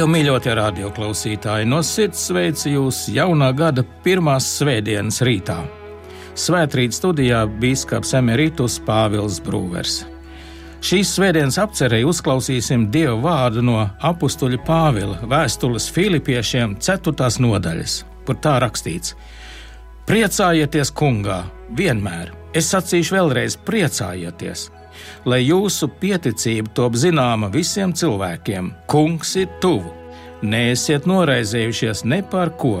Dievmīļotie radioklausītāji, no sirds sveicu jūs jaunā gada pirmās svētdienas rītā. Svētrīt studijā biskups Emerītus Pāvils Brūvers. Šīs svētdienas apcerēji uzklausīsim Dieva vārdu no apakstuļa Pāvila vēstules Filipiešiem 4. nodaļas, kur tā rakstīts: Priecājieties, kungā, vienmēr! Es sacīšu vēlreiz, priecājieties! lai jūsu pieticība top zināma visiem cilvēkiem. Kungs ir tuvu. Neesiet noraizējušies ne par ko,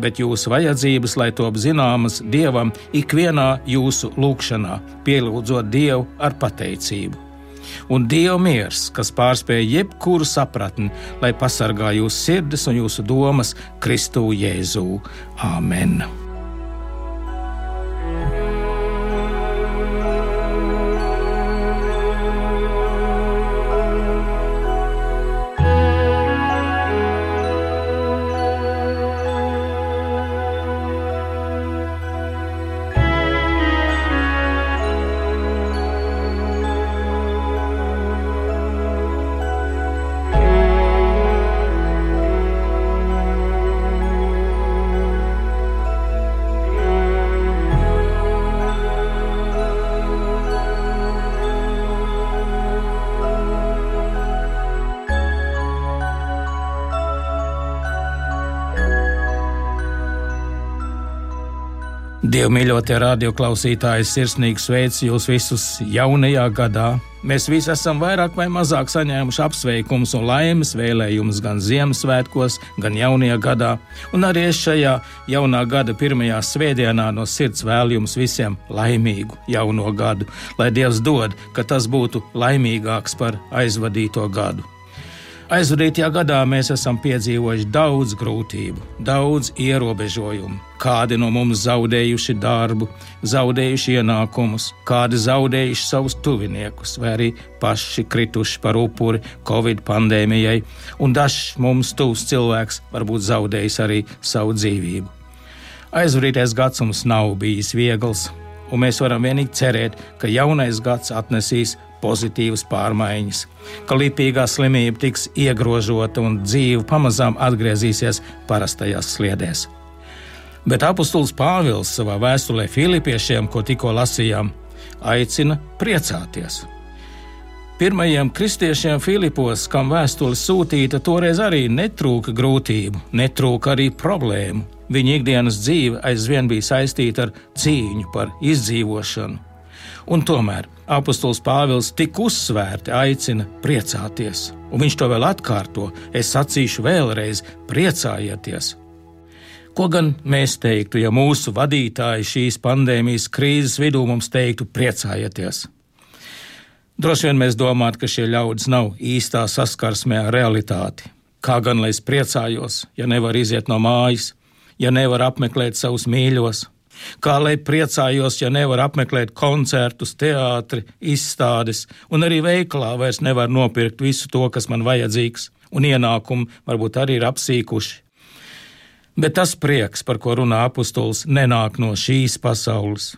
bet jūsu vajadzības, lai top zināmas Dievam ikvienā jūsu lūgšanā, pielūdzot Dievu ar pateicību. Un Dieva miers, kas pārspēj jebkuru sapratni, lai pasargā jūsu sirdis un jūsu domas Kristū Jēzū. Āmen! Dievmīļotie radioklausītāji, sirsnīgi sveicu jūs visus jaunajā gadā. Mēs visi esam vairāk vai mazāk saņēmuši apsveikumus un laimes vēlējumus gan Ziemassvētkos, gan jaunajā gadā. Un arī es šajā jaunā gada pirmajā svētdienā no sirds vēlu jums visiem laimīgu jauno gadu, lai Dievs dod, ka tas būtu laimīgāks par aizvadīto gadu. Aizvadītajā gadā mēs esam piedzīvojuši daudz grūtību, daudz ierobežojumu. Kādi no mums zaudējuši darbu, zaudējuši ienākumus, kādi zaudējuši savus tuviniekus, vai arī paši krituši par upuri Covid pandēmijai, un dažs mums tuvs cilvēks varbūt zaudējis arī savu dzīvību. Aizvadītais gads mums nav bijis viegls, un mēs varam vienīgi cerēt, ka jaunais gads atnesīs pozitīvas pārmaiņas, ka lipīgā slimība tiks iegrožota un dzīve pamazām atgriezīsies parastajās sliedēs. Bet apustulis Pāvils savā vēstulē Filipiešiem, ko tikko lasījām, aicina priecāties. Pirmajiem kristiešiem Filipos, kam vēstule sūtīta, toreiz arī netrūka grūtību, netrūka arī problēmu. Viņa ikdienas dzīve aizvien bija saistīta ar cīņu par izdzīvošanu. Un tomēr apustulis Pāvils tik uzsvērti aicina priecāties, un viņš to vēl atkārto: Es sacīšu vēlreiz, priecājieties! Ko gan mēs teiktu, ja mūsu vadītāji šīs pandēmijas krīzes vidū mums teiktu priecājieties? Droši vien mēs domājam, ka šie ļaudis nav īstā saskarsmē ar realitāti. Kā gan lai es priecājos, ja nevar iziet no mājas, ja nevar apmeklēt savus mīļos, Kā lai priecājos, ja nevar apmeklēt koncertus, teātri, izstādes, un arī veikalā vairs nevar nopirkt visu to, kas man vajadzīgs, un ienākumi varbūt arī ir apsīkuši. Bet tas prieks, par ko runā apustulis, nenāk no šīs pasaules.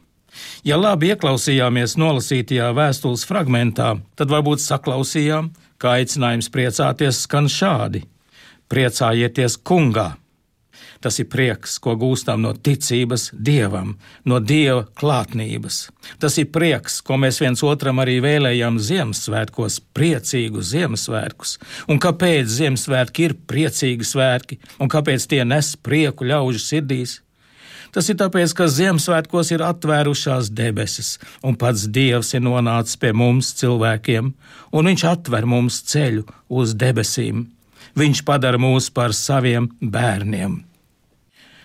Ja labi ieklausījāmies nolasītajā vēstules fragmentā, tad varbūt saklausījām, ka aicinājums priecāties skan šādi: Priecājieties kungā! Tas ir prieks, ko gūstam no ticības dievam, no dieva klātnības. Tas ir prieks, ko mēs viens otram arī vēlējam Ziemassvētkos, priecīgus Ziemassvētkus. Un kāpēc Ziemassvētki ir priecīgi svētki, un kāpēc tie nes prieku ļaužu sirdīs? Tas ir tāpēc, ka Ziemassvētkos ir atvērušās debesis, un pats Dievs ir nonācis pie mums, cilvēkiem, un Viņš atver mums ceļu uz debesīm. Viņš padara mūs par saviem bērniem.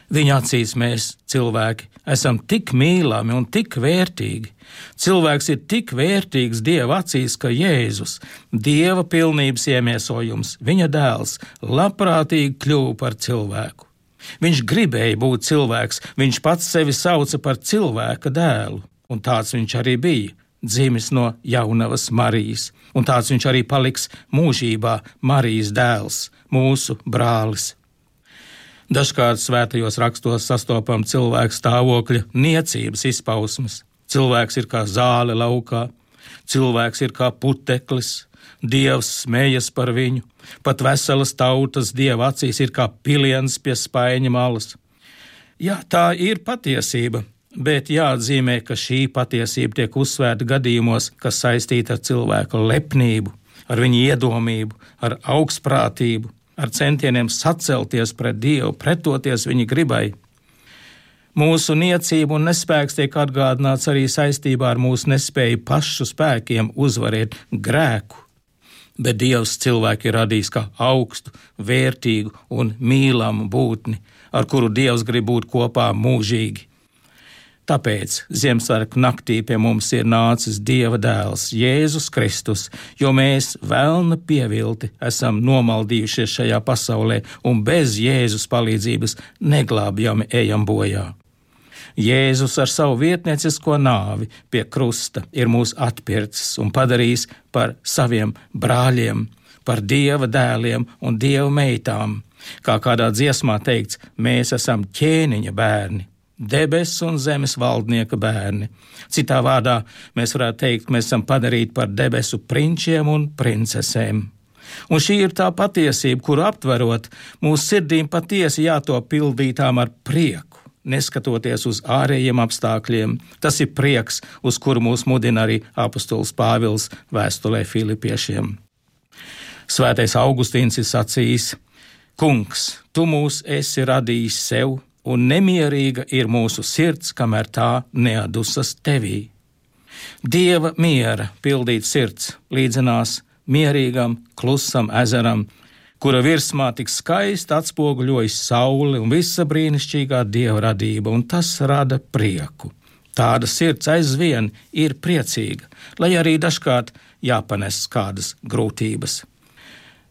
Viņa acīs mēs, cilvēki, esam tik mīlami un tik vērtīgi. Cilvēks ir tik vērtīgs Dieva acīs, ka Jēzus, Dieva pilnības iemiesojums, viņa dēls, labprātīgi kļuva par cilvēku. Viņš gribēja būt cilvēks, viņš pats sevi sauca par cilvēka dēlu, un tāds viņš arī bija dzimis no jaunavas Marijas, un tāds viņš arī paliks mūžībā Marijas dēls, mūsu brālis. Dažkārt svētajos rakstos sastopam cilvēku stāvokļa niecības izpausmes. Cilvēks ir kā zāle laukā, cilvēks ir kā puteklis, dievs smējas par viņu, Pat veselas tautas dieva acīs ir kā piliens pie spaiņa malas. Jā, tā ir patiesība, bet jāatzīmē, ka šī patiesība tiek uzsvērta gadījumos, kas saistīta ar cilvēku lepnību, ar viņa iedomību, ar augstprātību, ar centieniem sacelties pret Dievu, pretoties viņa gribai. Mūsu niecība un nespēks tiek atgādināts arī saistībā ar mūsu nespēju pašu spēkiem uzvarēt grēku. Bet Dievs cilvēku ir radījis kā augstu, vērtīgu un mīlamu būtni, ar kuru Dievs grib būt kopā mūžīgi. Tāpēc Ziemassvētku naktī pie mums ir nācis Dieva dēls, Jēzus Kristus, jo mēs, vēlna pievilti, esam nomaldījušies šajā pasaulē un bez Jēzus palīdzības neglābjami ejam bojā. Jēzus ar savu vietniecisko nāvi pie krusta ir mūs atpircis un padarījis par saviem brāļiem, par dieva dēliem un dieva meitām. Kā kādā dziesmā teikts, mēs esam ķēniņa bērni debesu un zemes valdnieka bērni. Citā vārdā mēs varētu teikt, mēs esam padarīti par debesu prinčiem un princesēm. Un šī ir tā patiesība, kuru aptverot, mūsu sirdīm patiesi jātop pildītām ar prieku, neskatoties uz ārējiem apstākļiem. Tas ir prieks, uz kuru mūs mudina arī apustulis Pāvils vēstulē Filipiešiem. Svētais Augustīns ir sacījis: Kungs, tu mūs esi radījis sev, un nemierīga ir mūsu sirds, kamēr tā neadusas tevī. Dieva miera pildīt sirds līdzinās mierīgam, klusam ezeram, kura virsmā tik skaisti atspoguļojas saule un visa brīnišķīgā dieva radība, un tas rada prieku. Tāda sirds aizvien ir priecīga, lai arī dažkārt jāpanes kādas grūtības.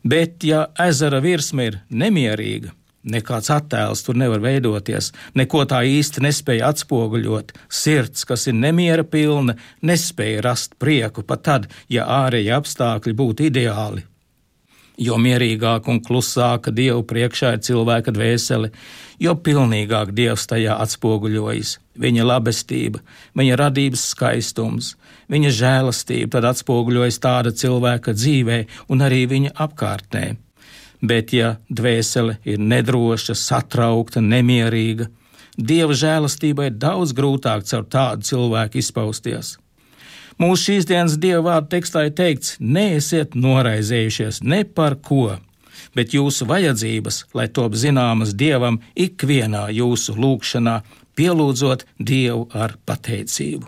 Bet, ja ezera virsma ir nemierīga, Nekāds attēls tur nevar veidoties, neko tā īsti nespēja atspoguļot. Sirds, kas ir nemiera pilna, nespēja rast prieku pat tad, ja ārēji apstākļi būtu ideāli. Jo mierīgāka un klusāka Dievu priekšā ir cilvēka dvēsele, jo pilnīgāk Dievs tajā atspoguļojas. Viņa labestība, viņa radības skaistums, viņa žēlastība tad atspoguļojas tāda cilvēka dzīvē un arī viņa apkārtnē bet ja dvēsele ir nedroša, satraukta, nemierīga, dieva žēlastībai ir daudz grūtāk caur tādu cilvēku izpausties. Mūsu šīs dienas dieva vārdu tekstā ir teikts: neesiet noraizējušies ne par ko, bet jūsu vajadzības, lai top zināmas dievam ikvienā jūsu lūgšanā, pielūdzot dievu ar pateicību.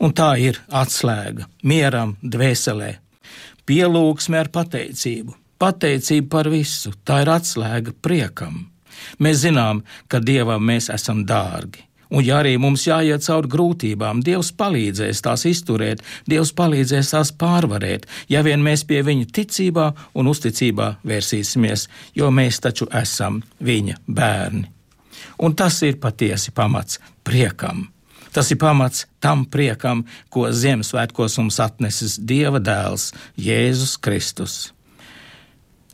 Un tā ir atslēga mieram, dvēselē, pielūgsme ar pateicību Pateicība par visu, tā ir atslēga priekam. Mēs zinām, ka Dievam mēs esam dārgi. Un, ja arī mums jāiet cauri grūtībām, Dievs palīdzēs tās izturēt, Dievs palīdzēs tās pārvarēt, ja vien mēs pie Viņa ticībā un uzticībā vērsīsimies, jo mēs taču esam Viņa bērni. Un tas ir patiesi pamats priekam. Tas ir pamats tam priekam, ko Ziemassvētkos mums atnesis Dieva dēls Jēzus Kristus.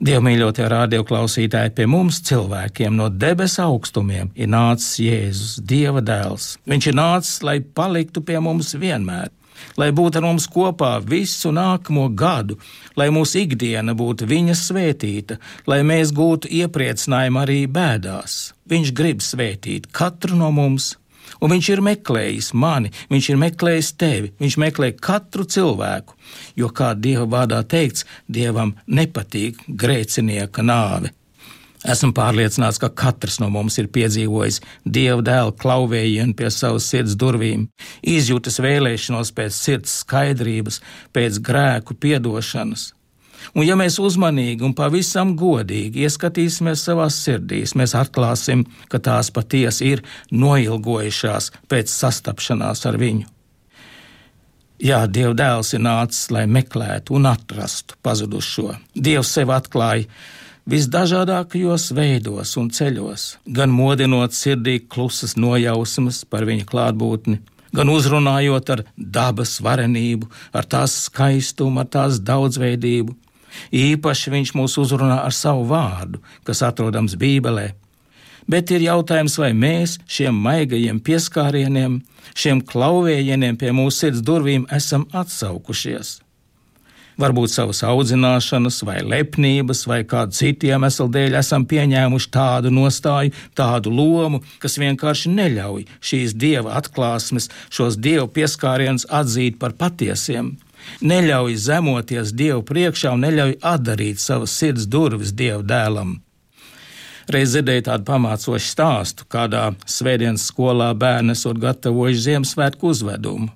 Dievmīļotie radioklausītāji, pie mums cilvēkiem no debesu augstumiem ir nācis Jēzus, Dieva dēls. Viņš ir nācis, lai paliktu pie mums vienmēr, lai būtu ar mums kopā visu nākamo gadu, lai mūsu ikdiena būtu viņa svētīta, lai mēs gūtu iepriecinājumu arī bēdās. Viņš grib svētīt katru no mums Un viņš ir meklējis mani, viņš ir meklējis tevi, viņš meklē katru cilvēku. Jo, kā Dieva vārdā teikts, Dievam nepatīk grēcinieka nāve. Esmu pārliecināts, ka katrs no mums ir piedzīvojis dieva dēla klauvējienu pie savas sirds durvīm, izjūtas vēlēšanos pēc sirds skaidrības, pēc grēku piedošanas, Un ja mēs uzmanīgi un pavisam godīgi ieskatīsimies savās sirdīs, mēs atklāsim, ka tās patiesi ir noilgojušās pēc sastapšanās ar viņu. Jā, Dieva dēls ir nācis, lai meklētu un atrastu pazudušo. Dievs sev atklāja visdažādākajos veidos un ceļos, gan modinot sirdī klusas nojausmas par viņa klātbūtni, gan uzrunājot ar dabas varenību, ar tās skaistumu, ar tās daudzveidību, Īpaši viņš mūs uzrunā ar savu vārdu, kas atrodams Bībelē. Bet ir jautājums, vai mēs šiem maigajiem pieskārieniem, šiem klauvējieniem pie mūsu sirds durvīm esam atsaukušies. Varbūt savas audzināšanas, vai lepnības, vai kādu citu iemeslu dēļ esam pieņēmuši tādu nostāju, tādu lomu, kas vienkārši neļauj šīs dieva atklāsmes, šos dievu pieskārienus atzīt par patiesiem. Neļauj zemoties Dievu priekšā un neļauj atdarīt savas sirds durvis Dieva dēlam. Reiz dzirdēju tādu pamācošu stāstu, kādā svētdienas skolā bērni esot gatavojuši Ziemassvētku uzvedumu.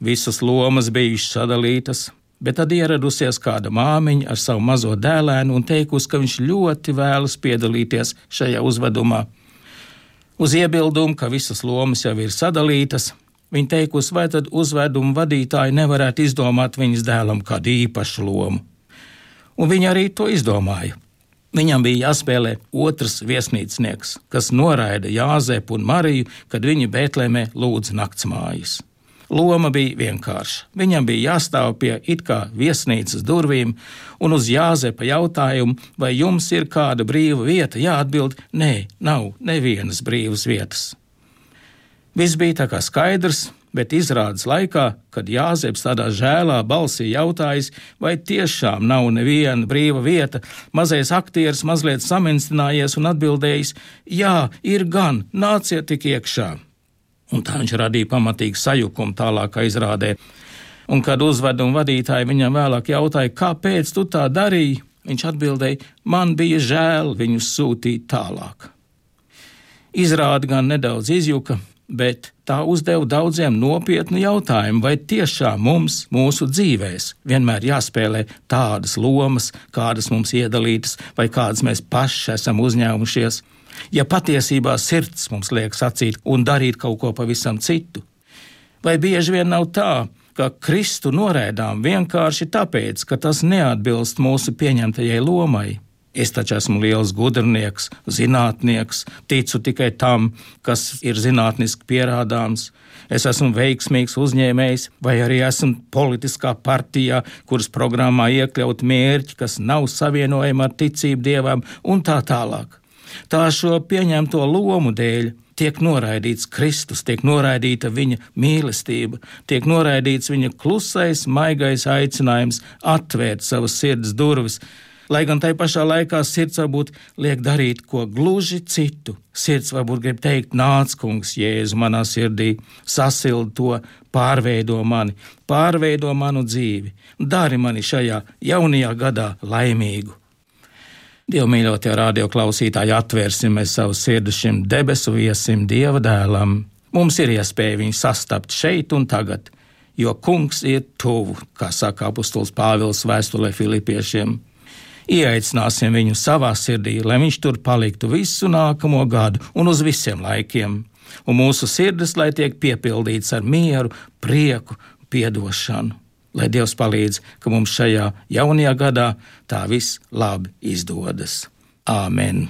Visas lomas bijušas sadalītas, bet tad ieradusies kāda māmiņa ar savu mazo dēlēnu un teikusi, ka viņš ļoti vēlas piedalīties šajā uzvedumā. Uz iebildumu, ka visas lomas jau ir sadalītas, viņa teikusi, vai tad uzvedumu vadītāji nevarētu izdomāt viņas dēlam kādu īpašu lomu. Un viņa arī to izdomāja. Viņam bija jāspēlē otrs viesnīcnieks, kas noraida Jāzepu un Mariju, kad viņi Bēltlemē lūdza naktsmājas. Loma bija vienkārša. Viņam bija jāstāv pie it kā viesnīcas durvīm, un uz Jāzepa jautājumu, vai jums ir kāda brīva vieta, jāatbild: nē, nav nevienas brīvas vietas. Viss bija tā kā skaidrs, bet izrādes laikā, kad Jāzeps tādā žēlā balsī jautājis, vai tiešām nav neviena brīva vieta, mazais aktieris mazliet saminstinājies un atbildējis: Jā, ir gan, nāciet tik iekšā. Un tā viņš radīja pamatīgu sajukumu tālākā izrādē. Un, kad uzveduma vadītāji viņam vēlāk jautāja, kāpēc tu tā darīji, viņš atbildēja: Man bija žēl viņus sūtīt tālāk. Izrādi gan nedaudz izjuka, bet tā uzdeva daudziem nopietnu jautājumu, vai tiešām mums, mūsu dzīvēs, vienmēr jāspēlē tādas lomas, kādas mums iedalītas, vai kādas mēs paši esam uzņēmušies. Ja patiesībā sirds mums liek sacīt un darīt kaut ko pavisam citu, vai bieži vien nav tā, ka Kristu noraidām vienkārši tāpēc, ka tas neatbilst mūsu pieņemtajai lomai. Es taču esmu liels gudrnieks, zinātnieks, ticu tikai tam, kas ir zinātniski pierādāms. Es esmu veiksmīgs uzņēmējs, vai arī esmu politiskā partijā, kuras programmā iekļaut mērķi, kas nav savienojami ar ticību dievam, un tā tālāk. Tā šo pieņemto lomu dēļ tiek noraidīts Kristus, tiek noraidīta viņa mīlestība, tiek noraidīts viņa klusais, maigais aicinājums atvērt savas sirds durvis lai gan tai pašā laikā sirds varbūt liek darīt ko gluži citu. Sirds varbūt grib teikt, nāc, kungs, jēzu manā sirdī, sasildi to, pārveido mani, pārveido manu dzīvi, dari mani šajā jaunajā gadā laimīgu. Dievmīļotie radioklausītāji, atvērsim savu sirdi šim debesu viesim, Dieva dēlam. Mums ir iespēja viņu sastapt šeit un tagad, jo kungs ir tuvu, kā saka apustulis Pāvils vēstulē Filipiešiem. Ieaicināsim viņu savā sirdī, lai viņš tur paliktu visu nākamo gadu un uz visiem laikiem, un mūsu sirdis, lai tiek piepildīts ar mieru, prieku, piedošanu. Lai Dievs palīdz, ka mums šajā jaunajā gadā tā viss labi izdodas. Āmen!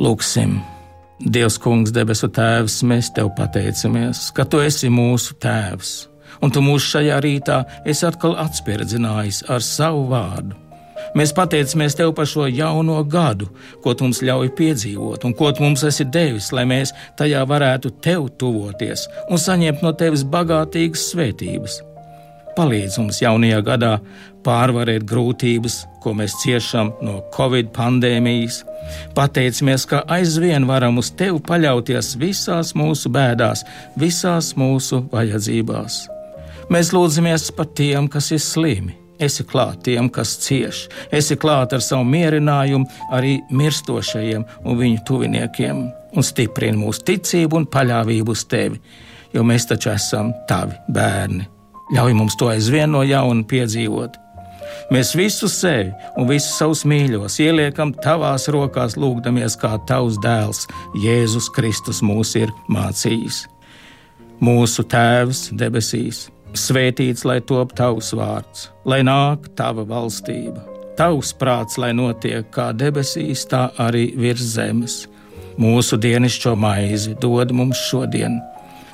Lūksim! Dievs, Kungs, debesu Tēvs, mēs Tev pateicamies, ka Tu esi mūsu Tēvs, un Tu mūs šajā rītā esi atkal atspirdzinājis ar savu vārdu. Mēs pateicamies Tev par šo jauno gadu, ko Tu mums ļauj piedzīvot, un ko Tu mums esi devis, lai mēs tajā varētu Tev tuvoties un saņemt no Tevis bagātīgas svētības palīdz mums jaunajā gadā pārvarēt grūtības, ko mēs ciešam no Covid pandēmijas. Pateicamies, ka aizvien varam uz Tevi paļauties visās mūsu bēdās, visās mūsu vajadzībās. Mēs lūdzamies par tiem, kas ir slimi. Esi klāt tiem, kas cieš, esi klāt ar savu mierinājumu arī mirstošajiem un viņu tuviniekiem, un stiprini mūsu ticību un paļāvību uz Tevi, jo mēs taču esam Tavi bērni. Ļauj mums to aizvien no jauna piedzīvot. Mēs visu sevi un visus savus mīļos ieliekam tavās rokās, lūgdamies, kā tavs dēls Jēzus Kristus mūs ir mācījis. Mūsu Tēvs debesīs, svētīts lai top tavs vārds, lai nāk tava valstība, tavs prāts, lai notiek kā debesīs, tā arī virs zemes. Mūsu dienascho maizi dod mums šodien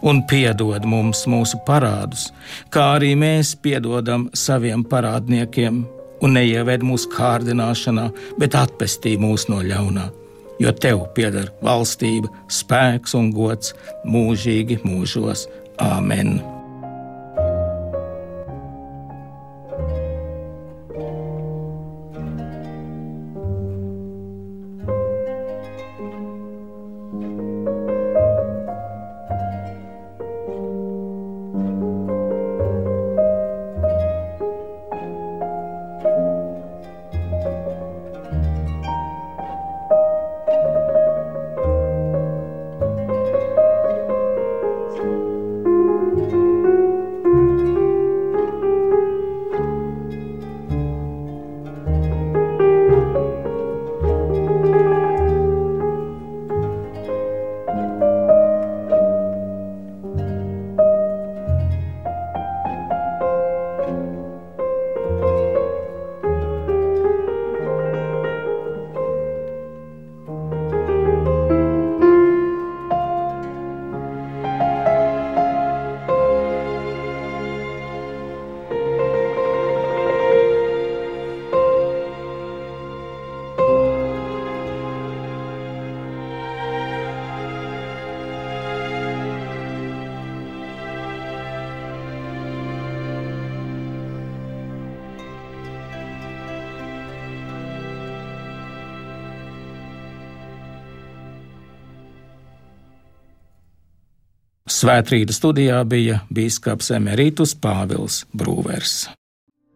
un piedod mums mūsu parādus, kā arī mēs piedodam saviem parādniekiem, un neieved mūsu kārdināšanā, bet atpestī mūs no ļaunā. Jo tev pieder valstība, spēks un gods mūžīgi mūžos. Āmen! Svētrīta studijā bija bīskaps Emerītus Pāvils Brūvers.